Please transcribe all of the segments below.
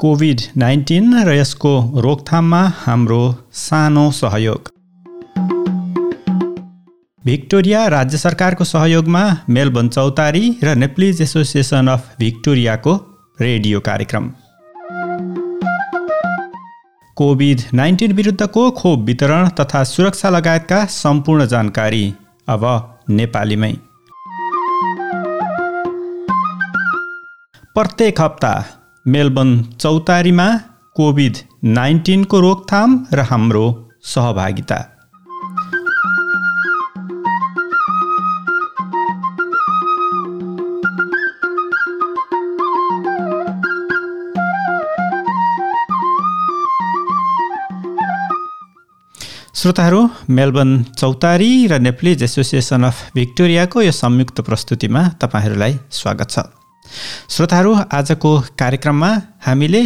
Covid nineteen र यसको रोकथाममा हाम्रो सानो सहयोग। भिक्टोरिया राज्य सरकारको सहयोगमा मेलबर्न चौतारी र नेप्लिज एसोसिएसन अफ भिक्टोरियाको रेडियो कार्यक्रम। कोभिड नाइन्टिन विरुद्धको खोप वितरण तथा सुरक्षा लगायतका सम्पूर्ण जानकारी अब नेपालीमै। प्रत्येक हप्ता मेलबर्न चौतारीमा कोभिड नाइन्टिनको रोकथाम र हाम्रो सहभागिता। श्रोताहरू मेलबर्न चौतारी र नेप्लिज एसोसिएसन अफ भिक्टोरियाको यो संयुक्त प्रस्तुतिमा तपाईँहरूलाई स्वागत छ। श्रोताहरू आजको कार्यक्रममा हामीले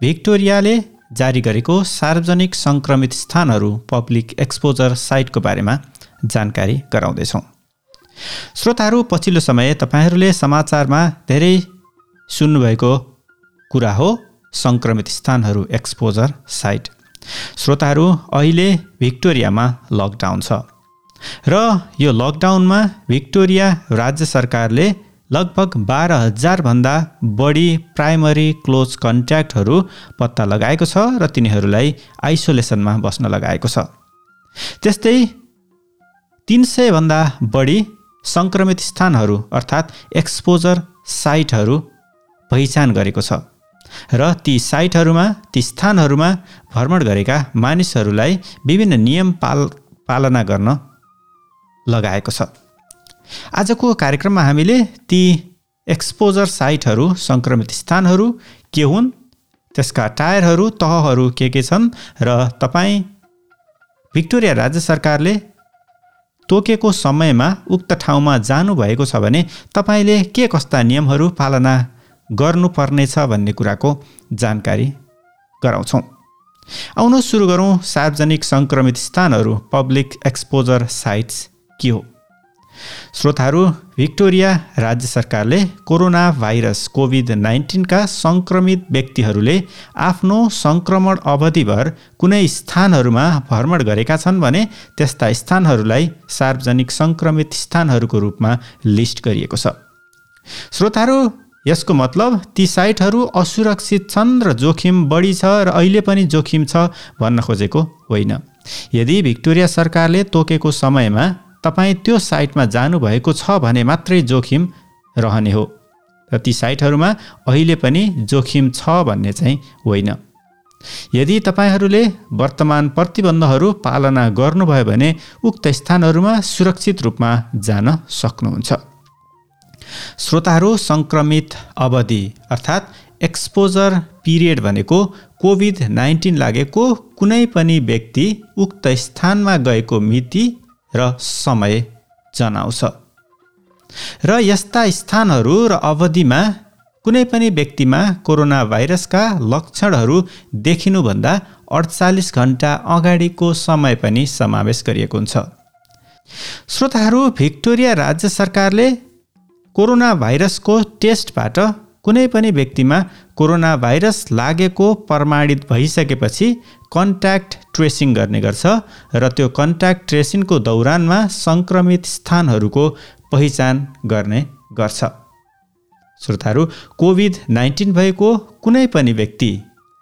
भिक्टोरियाले जारी गरेको सार्वजनिक सङ्क्रमित स्थानहरू पब्लिक एक्सपोजर साइटको बारेमा जानकारी गराउँदैछौँ। श्रोताहरू पछिल्लो समय तपाईँहरूले समाचारमा धेरै सुन्नुभएको कुरा हो सङ्क्रमित स्थानहरू एक्सपोजर साइट। श्रोताहरू अहिले भिक्टोरियामा लकडाउन छ र यो लकडाउनमा भिक्टोरिया राज्य सरकारले लगभग बाह्र हजारभन्दा बढी प्राइमरी क्लोज कन्ट्याक्टहरू पत्ता लगाएको छ र तिनीहरूलाई आइसोलेसनमा बस्न लगाएको छ। त्यस्तै तिन सयभन्दा बढी सङ्क्रमित स्थानहरू अर्थात् एक्सपोजर साइटहरू पहिचान गरेको छ र ती साइटहरूमा ती स्थानहरूमा भ्रमण गरेका मानिसहरूलाई विभिन्न नियम पाल पालना गर्न लगाएको छ। आजको कार्यक्रममा हामीले ती एक्सपोजर साइटहरू सङ्क्रमित स्थानहरू के हुन् त्यसका टायरहरू तहहरू के के छन् र तपाईँ भिक्टोरिया राज्य सरकारले तोकेको समयमा उक्त ठाउँमा जानुभएको छ भने तपाईँले के कस्ता नियमहरू पालना गर्नुपर्नेछ भन्ने कुराको जानकारी गराउँछौँ। आउनु सुरु गरौँ सार्वजनिक सङ्क्रमित स्थानहरू पब्लिक एक्सपोजर साइट्स के हो? श्रोताहरू भिक्टोरिया राज्य सरकारले कोरोना भाइरस कोभिड नाइन्टिनका सङ्क्रमित व्यक्तिहरूले आफ्नो सङ्क्रमण अवधिभर कुनै स्थानहरूमा भ्रमण गरेका छन् भने त्यस्ता स्थानहरूलाई सार्वजनिक सङ्क्रमित स्थानहरूको रूपमा लिस्ट गरिएको छ। श्रोताहरू यसको मतलब ती साइटहरू असुरक्षित छन् र जोखिम बढी छ र अहिले पनि जोखिम छ भन्न खोजेको होइन। यदि भिक्टोरिया सरकारले तोकेको समयमा तपाईँ त्यो साइटमा जानुभएको छ भने मात्रै जोखिम रहने हो। र ती साइटहरूमा अहिले पनि जोखिम छ भन्ने चाहिँ होइन। यदि तपाईँहरूले वर्तमान प्रतिबन्धहरू पालना गर्नुभयो भने उक्त स्थानहरूमा सुरक्षित रूपमा जान सक्नुहुन्छ। श्रोताहरू सङ्क्रमित अवधि अर्थात् एक्सपोजर पिरियड भनेको कोभिड नाइन्टिन लागेको कुनै पनि व्यक्ति उक्त स्थानमा गएको मिति र समय जनाउँछ। र यस्ता स्थानहरू र अवधिमा कुनै पनि व्यक्तिमा कोरोना भाइरसका लक्षणहरू देखिनुभन्दा अडचालिस घन्टा अगाडिको समय पनि समावेश गरिएको हुन्छ। श्रोताहरू भिक्टोरिया राज्य सरकारले कोरोना भाइरसको टेस्टबाट कुनै पनि व्यक्तिमा कोरोना भाइरस लागेको प्रमाणित भइसकेपछि कन्ट्याक्ट ट्रेसिङ गर्ने गर्छ र त्यो कन्ट्याक्ट ट्रेसिङको दौरानमा सङ्क्रमित स्थानहरूको पहिचान गर्ने गर्छ। श्रोताहरू कोभिड नाइन्टिन भएको कुनै पनि व्यक्ति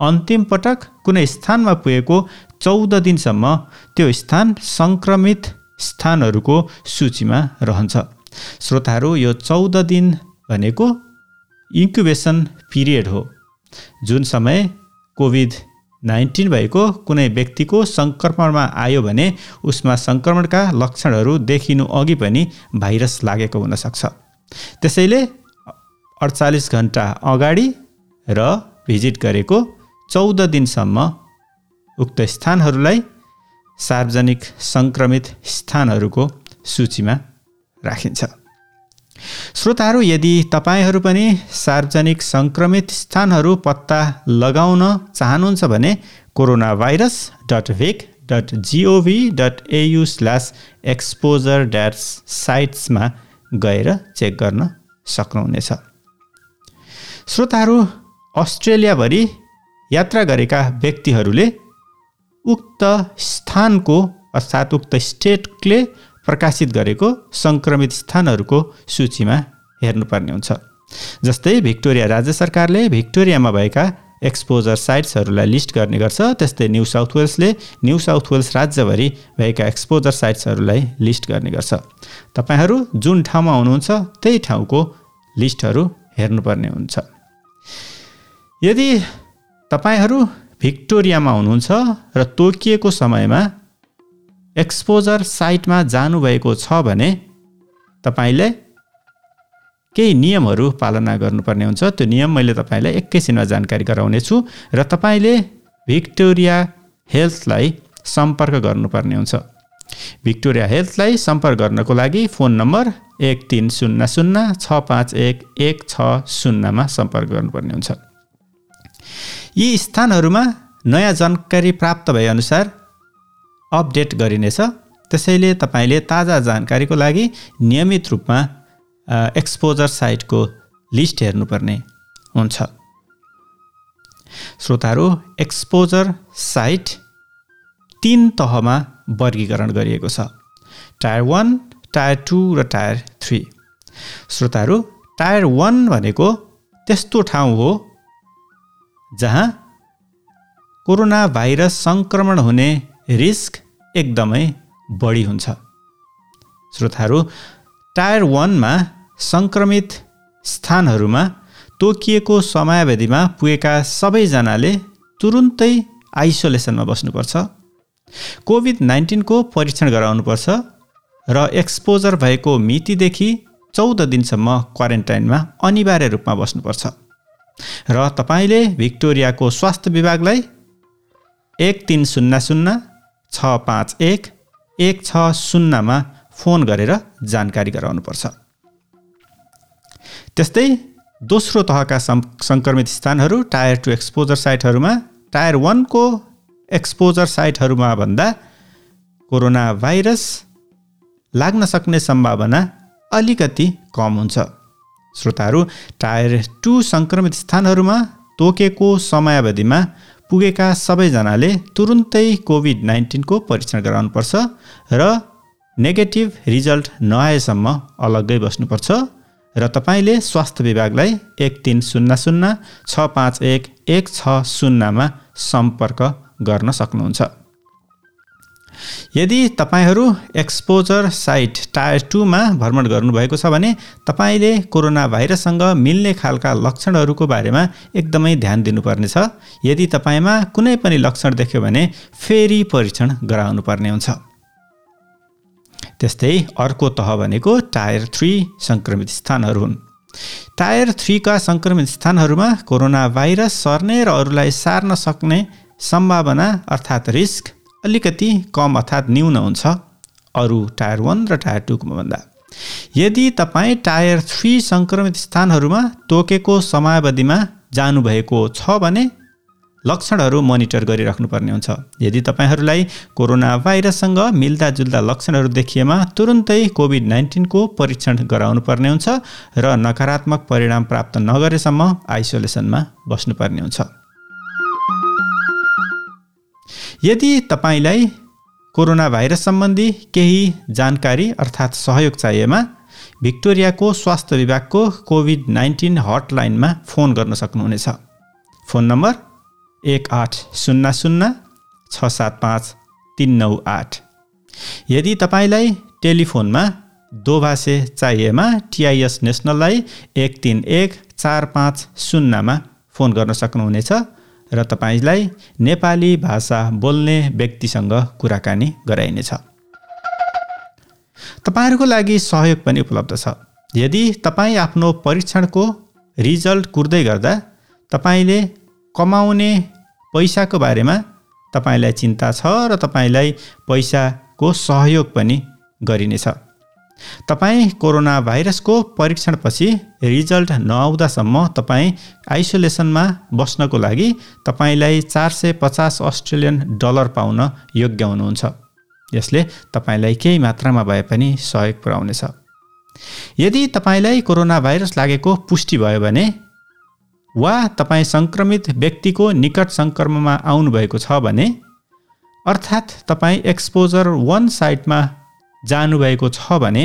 अन्तिम पटक कुनै स्थानमा पुगेको चौध दिनसम्म त्यो स्थान सङ्क्रमित स्थानहरूको सूचीमा रहन्छ। श्रोताहरू यो चौध दिन भनेको इन्क्युबेसन पिरियड हो। जुन समय कोभिड नाइन्टिन भएको कुनै व्यक्तिको सङ्क्रमणमा आयो भने उसमा सङ्क्रमणका लक्षणहरू देखिनु अघि पनि भाइरस लागेको हुनसक्छ। त्यसैले अडचालिस घन्टा अगाडि र भिजिट गरेको चौध दिनसम्म उक्त स्थानहरूलाई सार्वजनिक सङ्क्रमित स्थानहरूको सूचीमा राखिन्छ। श्रोताहरू यदि तपाईँहरू पनि सार्वजनिक सङ्क्रमित स्थानहरू पत्ता लगाउन चाहनुहुन्छ भने corona virus dot vic dot gov dot AU slash exposure dash साइट्समा गएर चेक गर्न सक्नुहुनेछ। श्रोताहरू अस्ट्रेलियाभरि यात्रा गरेका व्यक्तिहरूले उक्त स्थानको अर्थात् उक्त स्टेटले प्रकाशित गरेको सङ्क्रमित स्थानहरूको सूचीमा हेर्नुपर्ने हुन्छ। जस्तै भिक्टोरिया राज्य सरकारले भिक्टोरियामा भएका एक्सपोजर साइट्सहरूलाई लिस्ट गर्ने गर्छ। त्यस्तै न्यू साउथ वेल्सले न्यू साउथ वेल्स राज्यभरि भएका एक्सपोजर साइट्सहरूलाई लिस्ट गर्ने गर्छ। तपाईँहरू जुन ठाउँमा हुनुहुन्छ त्यही ठाउँको लिस्टहरू हेर्नुपर्ने हुन्छ। यदि तपाईँहरू भिक्टोरियामा हुनुहुन्छ र तोकिएको समयमा एक्सपोजर साइटमा जानुभएको छ भने तपाईँले केही नियमहरू पालना गर्नुपर्ने हुन्छ। त्यो नियम मैले तपाईँलाई एकैछिनमा जानकारी गराउनेछु र तपाईँले भिक्टोरिया हेल्थलाई सम्पर्क गर्नुपर्ने हुन्छ। भिक्टोरिया हेल्थलाई सम्पर्क गर्नको लागि फोन नम्बर एक तिन शून्य शून्य छ पाँच एक एक छ शून्यमा सम्पर्क गर्नुपर्ने हुन्छ। यी स्थानहरूमा नयाँ जानकारी प्राप्त भएअनुसार अपडेट गरिनेछ। त्यसैले तपाईँले ताजा जानकारीको लागि नियमित रूपमा एक्सपोजर साइटको लिस्ट हेर्नुपर्ने हुन्छ। श्रोताहरू एक्सपोजर साइट तिन तहमा वर्गीकरण गरिएको छ। टायर वान टायर टू र टायर थ्री श्रोताहरू टायर वान भनेको त्यस्तो ठाउँ हो जहाँ कोरोना भाइरस सङ्क्रमण हुने रिस्क एकदमै बढी हुन्छ। श्रोताहरू टायर वानमा सङ्क्रमित स्थानहरूमा तोकिएको समयावधिमा पुगेका सबैजनाले तुरुन्तै आइसोलेसनमा बस्नुपर्छ। कोभिड नाइन्टिनको परीक्षण गराउनुपर्छ र एक्सपोजर भएको मितिदेखि चौध दिनसम्म क्वारेन्टाइनमा अनिवार्य रूपमा बस्नुपर्छ। र तपाईँले भिक्टोरियाको स्वास्थ्य विभागलाई एक तिन शून्य शून्य छ पाँच एक एक छ शून्यमा फोन गरेर जानकारी गराउनुपर्छ। त्यस्तै दोस्रो तहका सङ्क्रमित स्थानहरू टायर टू एक्सपोजर साइटहरूमा टायर वानको एक्सपोजर साइटहरूमा भन्दा कोरोना भाइरस लाग्न सक्ने सम्भावना अलिकति कम हुन्छ। श्रोताहरू टायर टू सङ्क्रमित स्थानहरूमा तोकेको समयावधिमा पुगेका सबैजनाले तुरुन्तै कोभिड नाइन्टिनको परीक्षण गराउनुपर्छ र नेगेटिभ रिजल्ट नआएसम्म अलग्गै बस्नुपर्छ र तपाईँले स्वास्थ्य विभागलाई एक तिन शून्य शून्य छ पाँच एक एक छ शून्यमा सम्पर्क गर्न सक्नुहुन्छ। यदि तपाईँहरू एक्सपोजर साइट टायर टूमा भ्रमण गर्नुभएको छ भने तपाईँले कोरोना भाइरससँग मिल्ने खालका लक्षणहरूको बारेमा एकदमै ध्यान दिनुपर्नेछ। यदि तपाईँमा कुनै पनि लक्षण देख्यो भने फेरि परीक्षण गराउनु पर्ने हुन्छ। त्यस्तै अर्को तह भनेको टायर थ्री सङ्क्रमित स्थानहरू हुन्। टायर थ्रीका सङ्क्रमित स्थानहरूमा कोरोना भाइरस सर्ने र अरूलाई सार्न सक्ने सम्भावना अर्थात् रिस्क अलिकति कम अर्थात् न्यून हुन्छ अरू टायर वान र टायर टूको भन्दा। यदि तपाईँ टायर थ्री सङ्क्रमित स्थानहरूमा तोकेको समयावधिमा जानुभएको छ भने लक्षणहरू मोनिटर गरिराख्नुपर्ने हुन्छ। यदि तपाईँहरूलाई कोरोना भाइरससँग मिल्दाजुल्दा लक्षणहरू देखिएमा तुरुन्तै कोभिड नाइन्टिनको परीक्षण गराउनु पर्ने हुन्छ र नकारात्मक परिणाम प्राप्त नगरेसम्म आइसोलेसनमा बस्नुपर्ने हुन्छ। यदि तपाईँलाई कोरोना भाइरस सम्बन्धी केही जानकारी अर्थात् सहयोग चाहिएमा भिक्टोरियाको स्वास्थ्य विभागको कोभिड नाइन्टिन हटलाइनमा फोन गर्न सक्नुहुनेछ। फोन नम्बर एक आठ शून्य शून्य छ सात पाँच तिन नौ आठ। यदि तपाईँलाई टेलिफोनमा दोभाषे चाहिएमा टिआइएस नेसनललाई एक तिन एक चार पाँच शून्यमा फोन गर्न सक्नुहुनेछ र तपाईँलाई नेपाली भाषा बोल्ने व्यक्तिसँग कुराकानी गराइनेछ। तपाईँहरूको लागि सहयोग पनि उपलब्ध छ। यदि तपाईँ आफ्नो परीक्षणको रिजल्ट कुर्दै गर्दा तपाईँले कमाउने पैसाको बारेमा तपाईँलाई चिन्ता छ र तपाईँलाई पैसाको सहयोग पनि गरिनेछ। तपाईँ कोरोना भाइरसको परीक्षणपछि रिजल्ट नआउँदासम्म तपाईँ आइसोलेसनमा बस्नको लागि तपाईँलाई चार सय पचास अस्ट्रेलियन डलर पाउन योग्य हुनुहुन्छ। यसले तपाईँलाई केही मात्रामा भए पनि सहयोग पुर्याउनेछ। यदि तपाईँलाई कोरोना भाइरस लागेको पुष्टि भयो भने वा तपाईँ सङ्क्रमित व्यक्तिको निकट सङ्क्रमणमा आउनुभएको छ भने अर्थात् तपाईँ एक्सपोजर वान साइटमा जानुभएको छ भने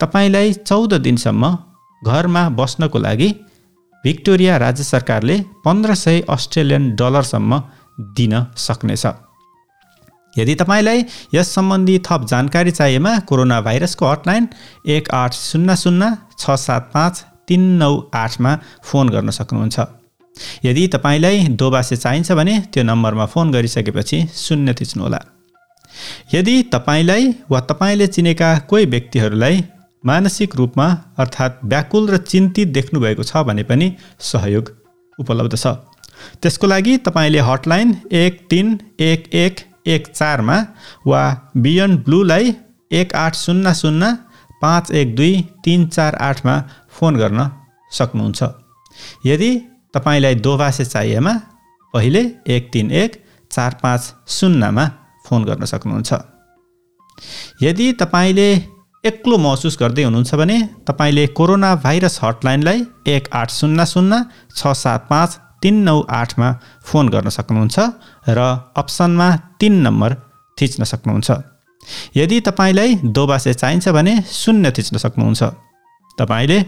तपाईँलाई चौध दिनसम्म घरमा बस्नको लागि भिक्टोरिया राज्य सरकारले पन्ध्र सय अस्ट्रेलियन डलरसम्म दिन सक्नेछ। यदि तपाईँलाई यस सम्बन्धी थप जानकारी चाहिएमा कोरोना भाइरसको हटलाइन एक आठ शून्य शून्य छ सात पाँच तिन नौ आठमा फोन गर्न सक्नुहुन्छ। यदि तपाईँलाई दोबासे चाहिन्छ भने त्यो नम्बरमा फोन गरिसकेपछि शून्य थिच्नुहोला। यदि तपाईँलाई वा तपाईँले चिनेका कोही व्यक्तिहरूलाई मानसिक रूपमा अर्थात् व्याकुल र चिन्तित देख्नुभएको छ भने पनि सहयोग उपलब्ध छ। त्यसको लागि तपाईँले हटलाइन एक तिन एक एक एक चारमा वा बियन्ड ब्लूलाई एक आठ शून्य शून्य पाँच एक दुई तिन चार आठमा फोन गर्न सक्नुहुन्छ। यदि तपाईँलाई दोभाषे चाहिएमा पहिले एक तिन एक चार पाँच शून्यमा फोन गर्न सक्नुहुन्छ। यदि तपाईँले एक्लो महसुस गर्दै हुनुहुन्छ भने तपाईँले कोरोना भाइरस हटलाइनलाई एक आठ शून्य शून्य छ सात पाँच तिन नौ आठमा फोन गर्न सक्नुहुन्छ र अप्सनमा तिन नम्बर थिच्न सक्नुहुन्छ। यदि तपाईँलाई दोबासे चाहिन्छ भने शून्य थिच्न सक्नुहुन्छ। तपाईँले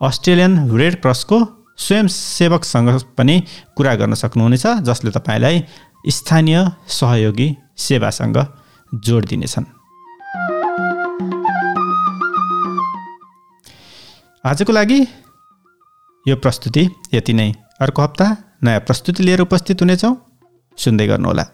अस्ट्रेलियन रेड क्रसको स्वयंसेवकसँग पनि कुरा गर्न सक्नुहुनेछ जसले तपाईँलाई स्थानीय सहयोगी सेवासँग जोड दिनेछन् आजको लागि यो प्रस्तुति यति नै। अर्को हप्ता नयाँ प्रस्तुति लिएर उपस्थित हुनेछौँ। सुन्दै गर्नुहोला।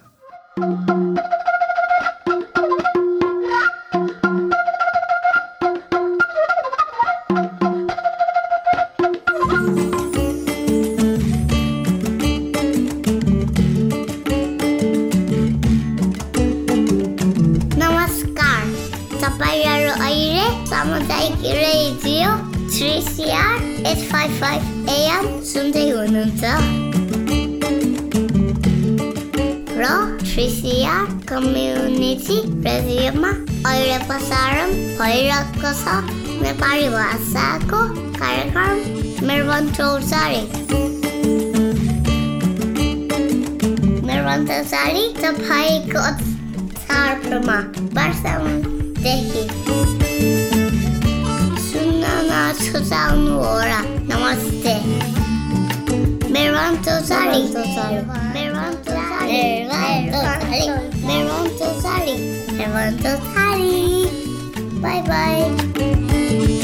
कम्युनिटी रेडियोमा अहिले प्रसारण भइरहेको छ नेपाली भाषाको कार्यक्रम मेरवन चौचारी मेरवन चौचारी तपाईँको चाडमा वर्षदेखि Susano Ora. Namaste. Meranto Sari. Meranto Sari. Meranto Sari. Meranto Sari. Bye bye.